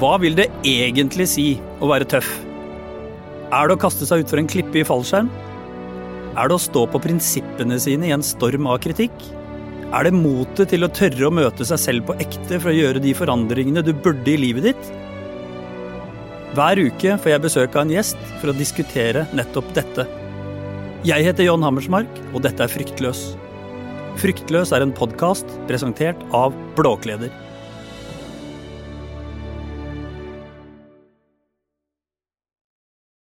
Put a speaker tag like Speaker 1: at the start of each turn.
Speaker 1: Hva vil det egentlig si å være tøff? Er det å kaste seg utfor en klippe i fallskjerm? Er det å stå på prinsippene sine i en storm av kritikk? Er det motet til å tørre å møte seg selv på ekte for å gjøre de forandringene du burde i livet ditt? Hver uke får jeg besøk av en gjest for å diskutere nettopp dette. Jeg heter John Hammersmark, og dette er Fryktløs. Fryktløs er en podkast presentert av Blåkleder.